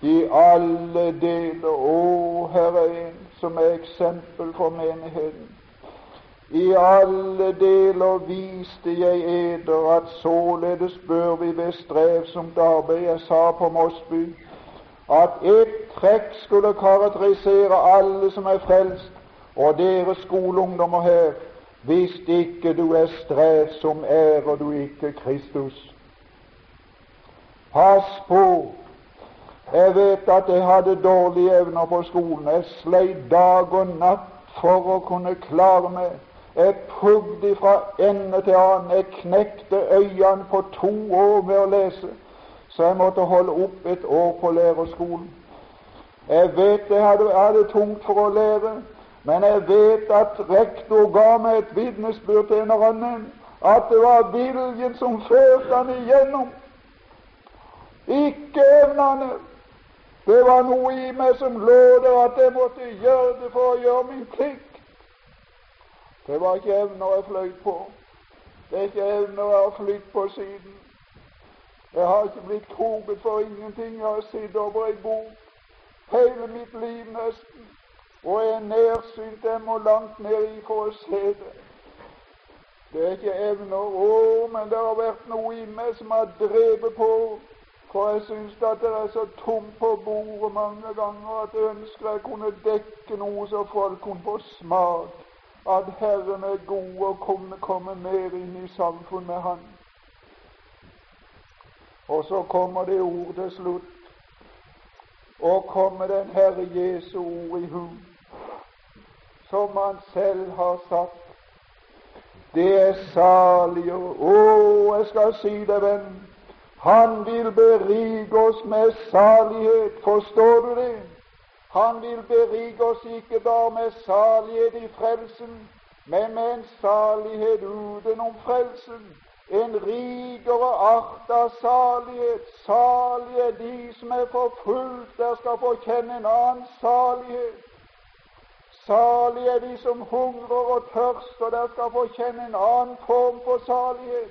I alle deler. Å, her er en som er eksempel for menigheten. I alle deler viste jeg eder at således bør vi ved strevsomt arbeid, jeg sa på Mossby at ett trekk skulle karakterisere alle som er frelst, og dere skoleungdommer her, hvis ikke du er strevsom, ærer du ikke Kristus. Pass på! Jeg vet at jeg hadde dårlige evner på skolen. Jeg sleit dag og natt for å kunne klare meg jeg pugde fra ende til annen. Jeg knekte øynene på to år med å lese, så jeg måtte holde opp et år på lærerskolen. Jeg vet jeg hadde, jeg hadde tungt for å lære, men jeg vet at rektor ga meg et vitnesbyrd til en annen, at det var viljen som førte han igjennom, ikke evnene. Det var noe i meg som lå der, at jeg måtte gjøre det for å gjøre min plikt. Det var ikke evner jeg fløy på. Det er ikke evner jeg har flytt på siden. Jeg har ikke blitt kroket for ingenting. Jeg har sittet over ei bok hele mitt liv nesten, og jeg er nærsynt. Jeg må langt ned i for å se det. Det er ikke evner. Å, men det har vært noe i meg som har drevet på. For jeg syns at det er så tomt på bordet mange ganger at jeg ønsker jeg kunne dekke noe så folk kunne få smak at Herren er god og kunne komme mer inn i samfunn med Han. Og så kommer det ord til slutt. Og kommer den Herre Jesu ord i hu, som Han selv har sagt. Det er salig Å, jeg skal si det, venn. Han vil berike oss med salighet. Forstår du det? Han vil berike oss ikke bare med salighet i frelsen, men med en salighet utenom frelsen. en rikere art av salighet. Salige de som er forfulgt, der skal få kjenne en annen salighet. Salige er de som hungrer og tørster, der skal få kjenne en annen form for salighet.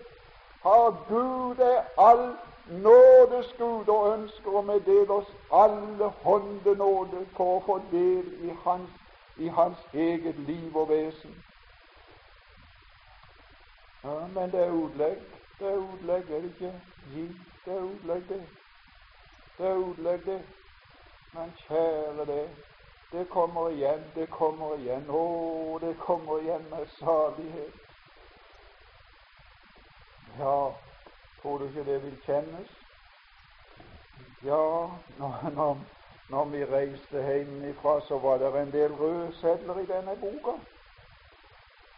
Har Gud er all nådes Gud og ønsker å meddele oss alle håndenåde for å få del i hans, i hans eget liv og vesen. Ja, men det er utlegg. Det er utlegg, er det ikke? Gi. Det er utlegg, det. Det er utlegg, det. Men kjære det, det kommer igjen, det kommer igjen. Å, det kommer igjen med salighet. Ja, tror du ikke det vil kjennes? Ja, når, når, når vi reiste hjemmefra, så var det en del røde sedler i denne boka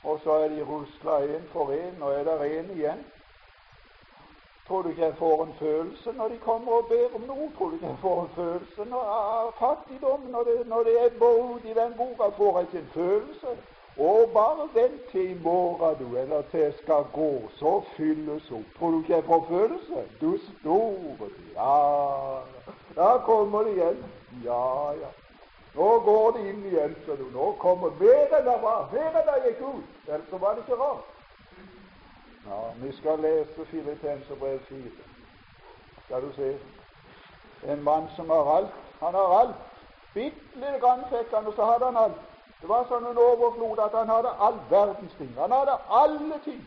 og så er de rusla én for én, og er det én igjen. Tror du ikke jeg får en følelse når de kommer og ber om noe? Tror du ikke jeg får en følelse av fattigdom når det, når det ebber ut i den boka? Får jeg ikke en følelse? Og bare vent til i morgen, du, eller til jeg skal gå, så fylles opp. Tror du ikke jeg får følelse? Du store Ja, da kommer det igjen. Ja, ja. Nå går det inn igjen, så du. Nå kommer mer enn det var. Mer enn det gikk ut. Ellers var det ikke rart. Ja, vi skal lese Filippenserbrev 4. Skal du se. En mann som har alt. Han har alt. Bitte lite grann fikk han, og så hadde han alt. Det var sånn en overflod at han hadde all verdens ting. Han hadde alle ting.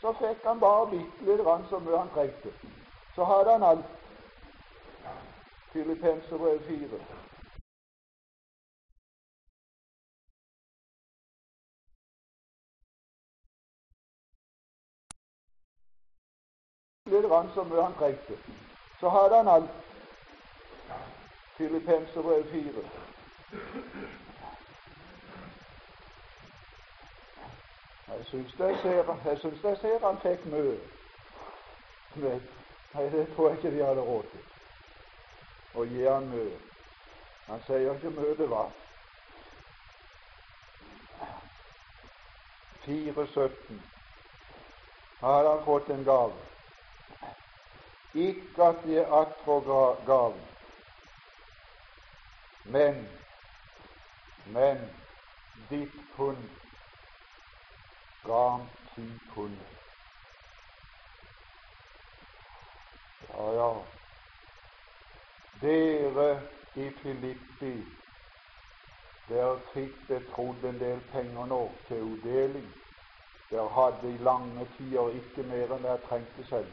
Så fikk han bare bitte lite grann så mye han trengte. Så hadde han alt. Filippenserbrev 4. litt grann så mye han trengte. Så hadde han alt. Filippenserbrev 4. Jeg syns jeg ser, jeg syns jeg ser han fikk mye. Nei, det tror jeg ikke de hadde råd til. Å gi han mye. Han sier ikke mye det var. 4.17. Her hadde han fått en gave. Ikke at de er attfor gaven, men, men ditt pund ga ti pund. Ja, ja. Dere i Filippi, dere fikk det trodd en del penger nå til utdeling. Dere hadde i lange tider ikke mer enn dere trengte selv.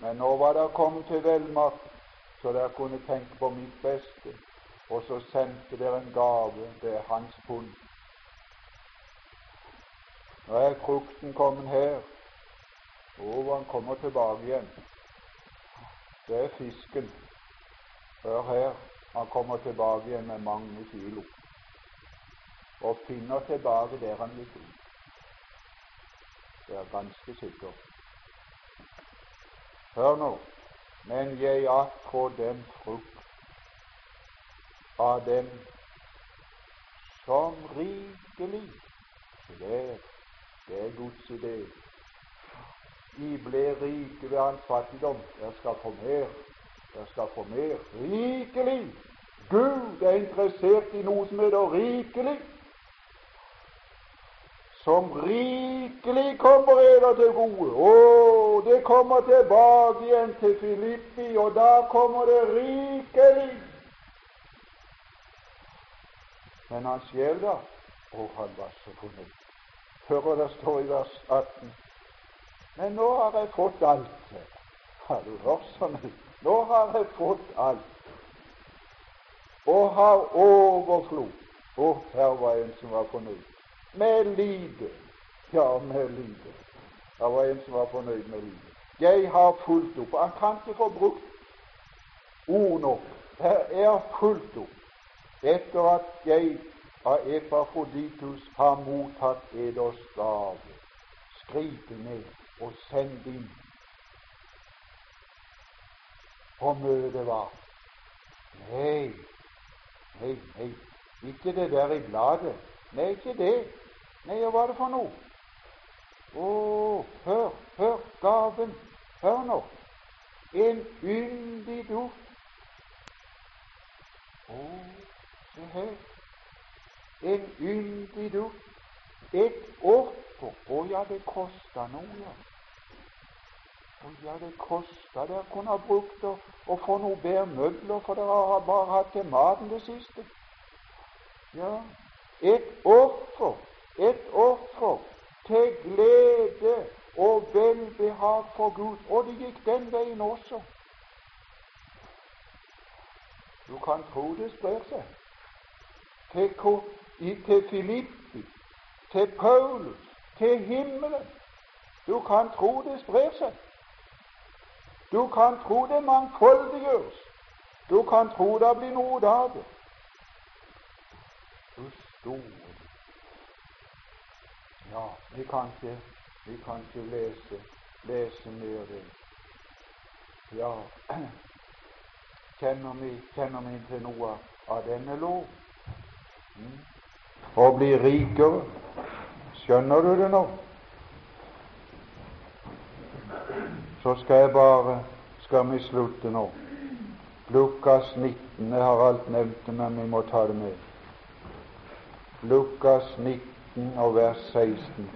Men nå var det kommet til velmakt, så dere kunne tenke på mitt beste. Og så sendte dere en gave. Det er hans pund. Nå er frukten kommet her. Og han kommer tilbake igjen. Det er fisken. Hør her. Han kommer tilbake igjen med mange kilo. Og finner tilbake der han gikk ut. Det er ganske sikkert. Hør nå. Men jeg attrå den frukt av dem som rikelig det, det er Guds idé. I ble rike ved hans fattigdom. Jeg skal få mer. Jeg skal få mer. Rikelig! Gud er interessert i noe som heter rikelig som rikelig kommer eder til gode. Å, det kommer tilbake igjen til Filippi, og da kommer det rikelig. Men hans sjel? Å, han var så fornøyd. Hører det står i vers 18. Men nå har jeg fått alt. Har du hørt sånn? Nå har jeg fått alt. Og har overflod. Å, her var en som var fornøyd med lite. Ja, med lite. Her var en som var fornøyd med lite. Jeg har fulgt opp. Han kan ikke få brukt ord nok. Jeg er fulgt opp etter at jeg av Epafroditus har mottatt eders gave. Skriv ned og send inn. For mye det var. Nei, nei, nei, ikke det der i bladet. Nei, ikke det. Nei, hva var det for noe? Å, hør, hør gaven. Hør nå. En yndig duft. Å, se her. En yndig duft. Et offer. Å ja, det kosta noe, ja. Å ja, det kosta. Dere kunne ha brukt å, å få noe bedre møbler, for dere har bare hatt til maten det siste. Ja, et offer. Et offer til glede og velbehag for Gud. Og det gikk den veien også. Du kan tro det sprer seg. Til, til Filippi, til Paulus, til himmelen. Du kan tro det sprer seg. Du kan tro det mangfoldiggjøres. Du kan tro det blir noe av det. Du store Ja, vi kan ikke, vi kan ikke lese, lese mer det. Ja, [CLEARS THROAT] kjenner vi, kjenner vi til noe av denne loven? Mm. Å bli rikere. Skjønner du det nå? Så skal jeg bare skal vi slutte nå. Lukas 19. Jeg har alt nevnt det, men vi må ta det med. Lukas 19 og vers 16.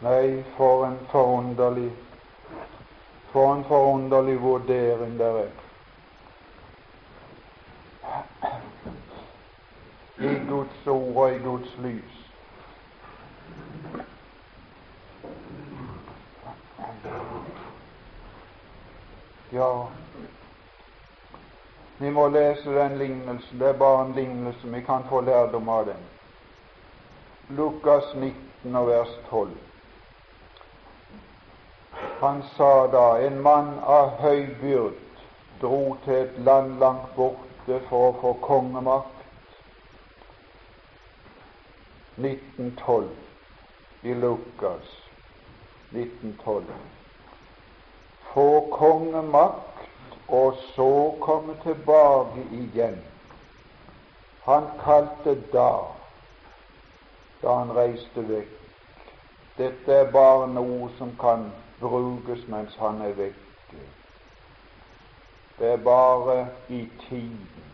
Nei, for en forunderlig For en forunderlig vurdering der er. I Guds ord og i Guds lys. Ja, vi må lese den lignelsen. Det er bare en lignelse. Vi kan få lærdom av den. Lukas 19 og vers 12. Han sa da en mann av høy byrd dro til et land langt borte for å få kongemakt. 1912 i Lukas 1912 få kongemakt og så komme tilbake igjen. Han kalte da, da han reiste vekk Dette er bare noe som kan brukes mens han er vekke. Det er bare i tiden.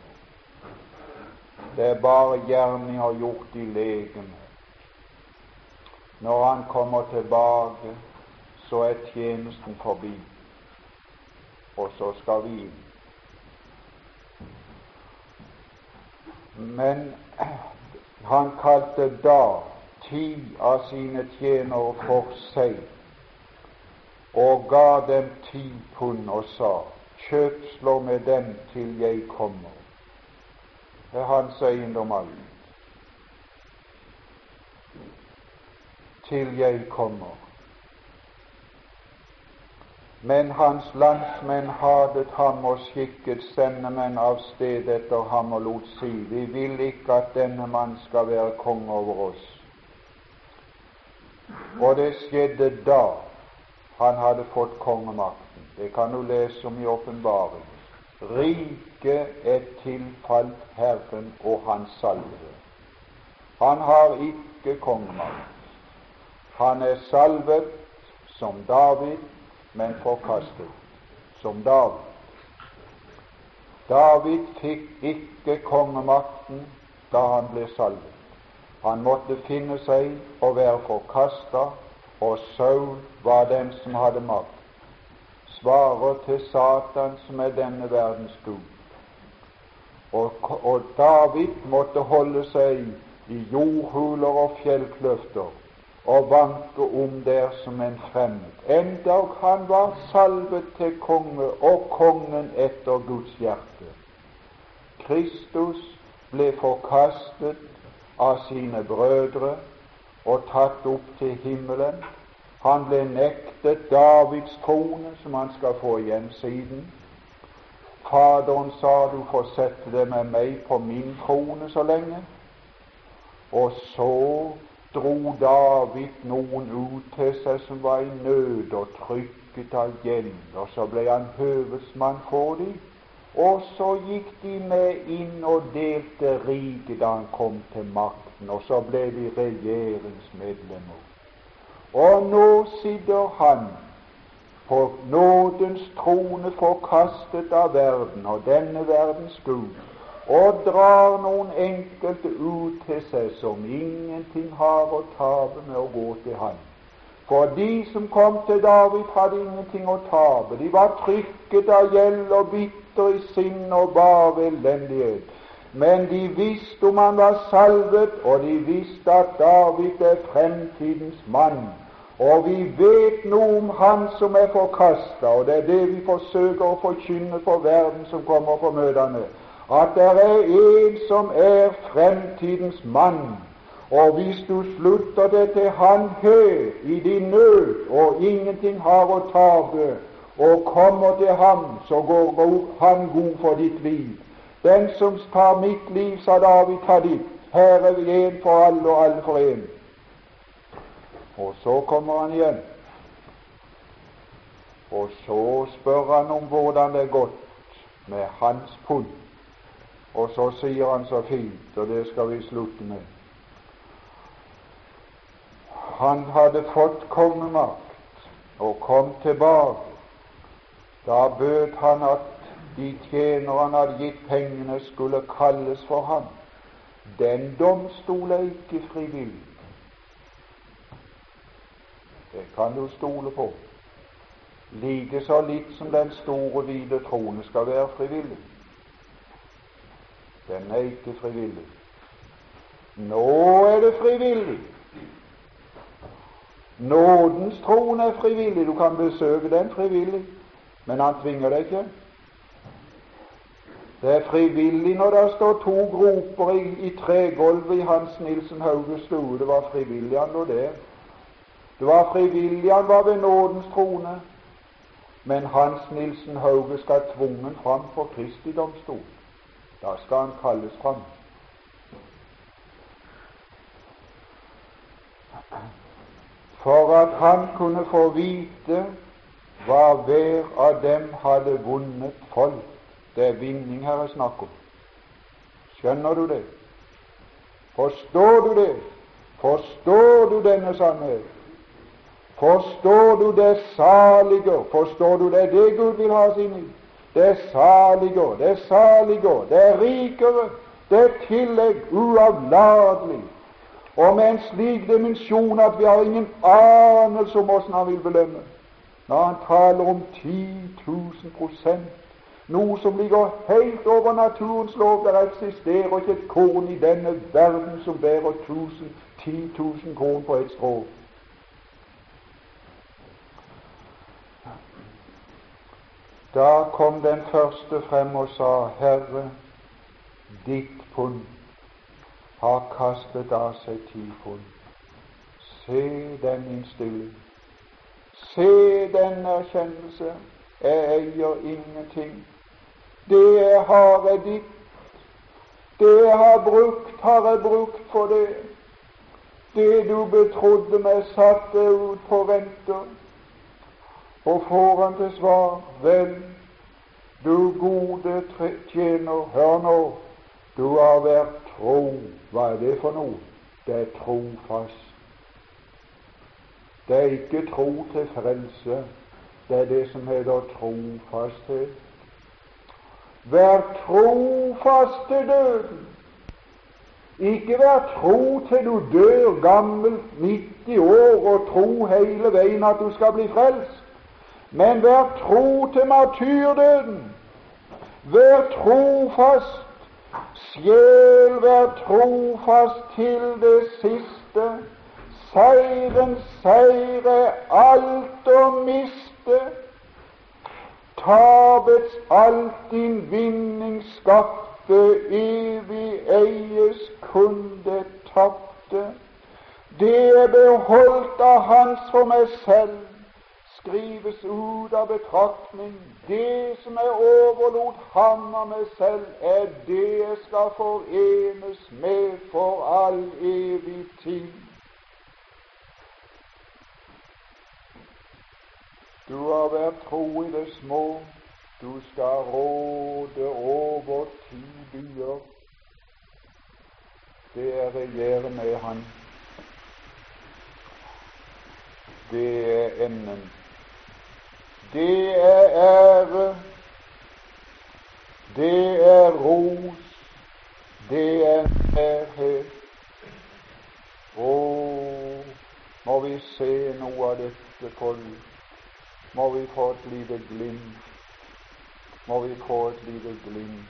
Det er bare gjerninger gjort i legemet. Når han kommer tilbake, så er tjenesten forbi og så skal vi inn. Men [CLEARS THROAT] han kalte da ti av sine tjenere for seg og ga dem ti pund og sa:" Kjøpslå med dem til jeg kommer. Er hans eiendom alt. Til jeg kommer. Men hans landsmenn hadet ham og skikket sendemenn av sted etter ham og lot si:" Vi vil ikke at denne mann skal være konge over oss. Og det skjedde da han hadde fått kongemakten. Det kan du lese om i åpenbaring. Riket er tilfalt Herren og Hans salvede. Han har ikke kongemakt. Han er salvet som David men forkastet, som David. David fikk ikke kongemakten da han ble salvet. Han måtte finne seg å være forkasta, og Saul var den som hadde makt. Svarer til Satan, som er denne verdens gud. Og, og David måtte holde seg i jordhuler og fjellkløfter og vanke om der som en fremmed, endog han var salvet til konge og kongen etter Guds hjerte. Kristus ble forkastet av sine brødre og tatt opp til himmelen. Han ble nektet Davids trone, som han skal få igjen siden. Faderen sa du får sette deg med meg på min trone så lenge. Og så dro David noen ut til seg som var i nød og trykket av gjeld, og så ble han høvedsmann for dem, Og så gikk de med inn og delte riket da han kom til makten, og så ble de regjeringsmedlemmer. Og nå sitter han på nådens trone forkastet av verden og denne verdens Gud, og drar noen enkelte ut til seg som ingenting har å tape med å gå til Han. For de som kom til David, hadde ingenting å tape. De var trykket av gjeld og bitter i sinn og bare elendighet. Men de visste om han var salvet, og de visste at David er fremtidens mann. Og vi vet noe om Han som er forkasta, og det er det vi forsøker å forkynne for verden som kommer på møtene. At det er en som er fremtidens mann, og hvis du slutter deg til Han her i din nød og ingenting har å tape, og kommer til ham, så går Han god for ditt liv. Den som tar mitt liv, sa David, ta ditt. Her er vi en for alle og alle for en. Og så kommer han igjen. Og så spør han om hvordan det er gått med hans pund. Og så sier han så fint, og det skal vi slutte med han hadde fått kongemakt og kom tilbake, da bød han at de tjenere han hadde gitt pengene, skulle kalles for ham. Den domstol er ikke frivillig. Det kan du stole på. Like så litt som den store, hvite trone skal være frivillig. Den er ikke frivillig. Nå er det frivillig. Nådens troen er frivillig. Du kan besøke den frivillig, men han tvinger deg ikke. Det er frivillig når det står to groper i, i tregulvet i Hans Nilsen Hauges stue. Det var frivillig han lå der. Det var frivillig han var ved nådens trone. Men Hans Nilsen Hauge skal tvungen fram for Kristi domstol. Da skal han kalles fram. for at han kunne få vite hva hver av dem hadde vunnet folk. Det er vinning her er snakk om. Skjønner du det? Forstår du det? Forstår du denne sannhet? Forstår du det salige? Forstår du det det Gud vil ha oss inn i? Det er salige, det er salige, det er rikere, det er tillegg uavlatelig og med en slik dimensjon at vi har ingen anelse om åssen han vil belønne. Når han taler om 10 000 prosent, noe som ligger helt over naturens lov. Der eksisterer ikke et korn i denne verden som bærer 1000, 10 000 korn på et strå. Da kom den første frem og sa, Herre, ditt pund har kastet av seg tifon. Se den innstilling. Se den erkjennelse. Jeg eier ingenting. Det har, jeg ditt. Det jeg har brukt, har jeg brukt for det. Det du betrodde meg, satte jeg ut på venter. Og får han til svar, vel, du gode tjener, hør nå, du har vært tro. Hva er det for noe? Det er trofast. Det er ikke tro til frelse. Det er det som heter trofasthet. Vær trofast til døden. Ikke vær tro til du dør gammel, 90 år, og tro hele veien at du skal bli frelst. Men vær tro til martyrdøden. Vær trofast Sjel, vær trofast til det siste. Seiren seire alt å miste. Tapets alt din vinning skapte, evig eies kunde tapte. Det er beholdt av Hans for meg selv skrives ut av betraktning. Det som jeg overlot ham av meg selv, er det jeg skal forenes med for all evig tid. Du har vært tro i det små, Du skal råde over ti byer. Det er regjere med Han. Det er enden. Det er ære. Det er ros. Det er nærhet. Å, må vi se noe av dette folk. Må vi få et lite glimt må vi få et lite glimt.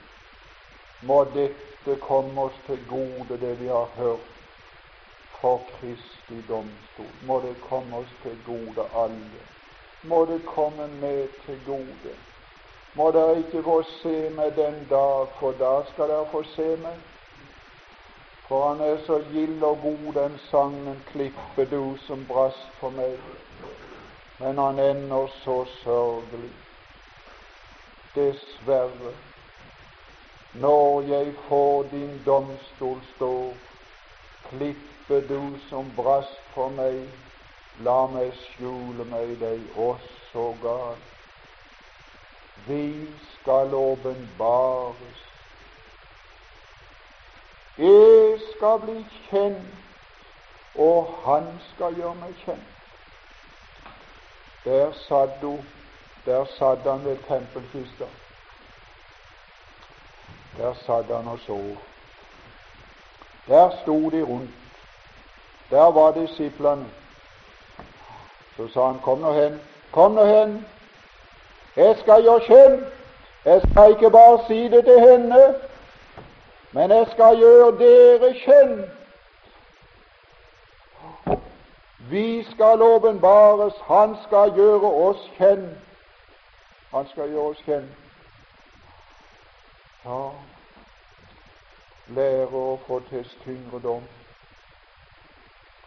Må dette komme oss til gode, det vi har hørt for Kristi domstol. Må det komme oss til gode, alle. Må det komme med til gode. Må dere ikke få se meg den dag, for da skal dere få se meg. For han er så gild og god, den sangen, klippe du som brast for meg. Men han ender så sørgelig dessverre, når jeg får din domstol stå, klippe du som brast for meg, la meg skjule meg deg også gal. Vi skal åpenbares. Jeg skal bli kjent, og han skal gjøre meg kjent. Der satt hun, der satt han ved tempelkista. Der satt han og sov. Der sto de rundt. Der var disiplene. Så sa han, kom nå hen, kom nå hen. Jeg skal gjøre kjent. Jeg skal ikke bare si det til henne, men jeg skal gjøre dere kjent. Vi skal åpenbares, han skal gjøre oss kjent. Han skal gjøre oss kjent. Ja, lære å få til tyngre dom.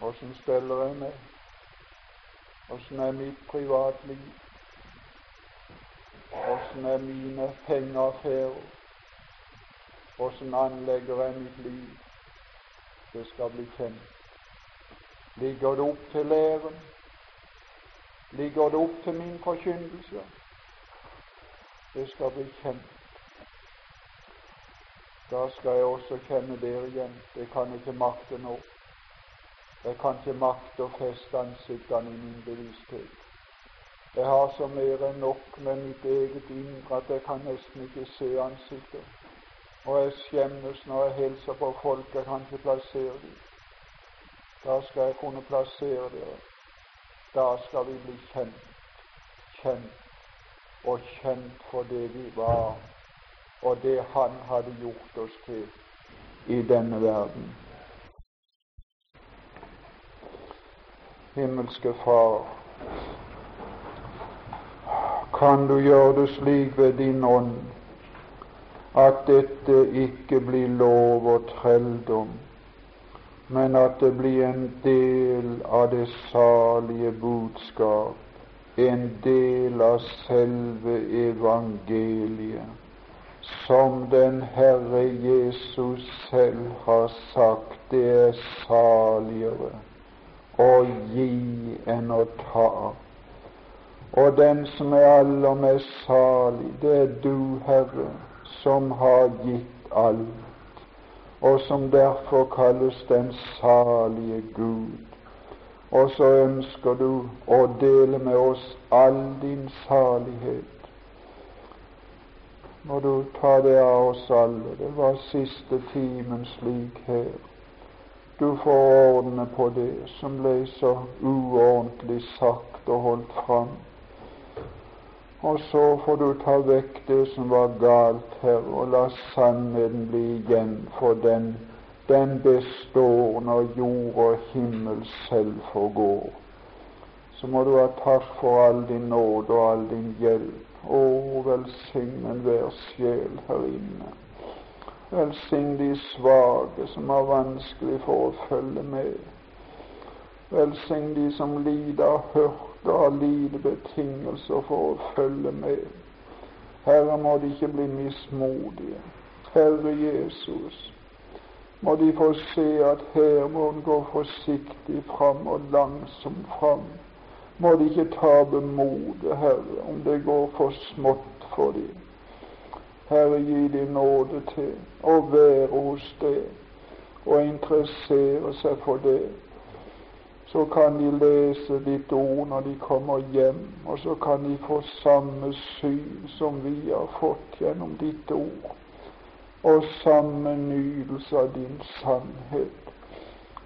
Åssen steller jeg meg? Åssen er mitt privatliv? Åssen er mine pengeaffærer? Åssen anlegger jeg mitt liv? Det skal bli kjent. Ligger det opp til læren? Ligger det opp til min forkynnelse? det skal bli kjent. Da skal jeg også kjenne dere igjen. Det kan ikke makte nå. Jeg kan ikke makte å feste ansiktene i min bevissthet. Jeg har så mer enn nok med mitt eget indre at jeg kan nesten ikke se ansiktet. Og jeg skjemmes når jeg hilser på folk jeg kan ikke plassere dem. Da skal jeg kunne plassere dere. Da skal vi bli kjent. Kjent og kjent for det vi var, og det Han hadde gjort oss til i denne verden. Himmelske Far, kan du gjøre det slik ved din ånd at dette ikke blir lov og trelldom, men at det blir en del av det salige budskap en del av selve evangeliet, som den Herre Jesus selv har sagt, det er saligere å gi enn å ta. Og den som er aller mest salig, det er du, Herre, som har gitt alt, og som derfor kalles den salige Gud. Og så ønsker du å dele med oss all din salighet. Må du ta det av oss alle. Det var siste timen slik her. Du får ordne på det som ble så uordentlig sagt og holdt fram. Og så får du ta vekk det som var galt her, og la sannheten bli igjen for den den består når jord og himmel selv forgår. Så må du ha takk for all din nåde og all din hjelp. Å, velsign enhver sjel her inne. Velsign de svake som har vanskelig for å følge med. Velsign de som lider hørte og har lite betingelser for å følge med. Herre, må de ikke bli mismodige. Herre Jesus, må de få se at her må en gå forsiktig fram og langsomt fram. Må de ikke tape motet, Herre, om det går for smått for dem. Herre, gi dem nåde til å være hos deg og interessere seg for det. Så kan de lese ditt ord når de kommer hjem, og så kan de få samme syn som vi har fått gjennom ditt ord, og samme nydelse av din sannhet.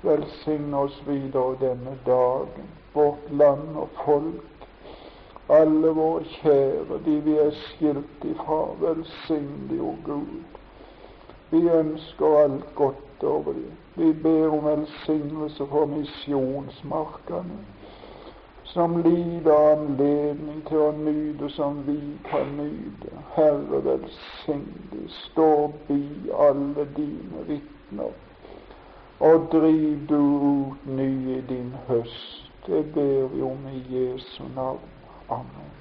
Velsign oss videre denne dagen, vårt land og folk, alle våre kjære, de vi er skilt ifra. Velsign de, o Gud. Vi ønsker alt godt over dem. Vi ber om velsignelse for misjonsmarkene, som lider anledning til å nyte som vi kan nyte. Herre, velsign. Stå bi alle dine vitner og driv du ut nye i din høst. Det ber vi om i Jesu navn. Amen.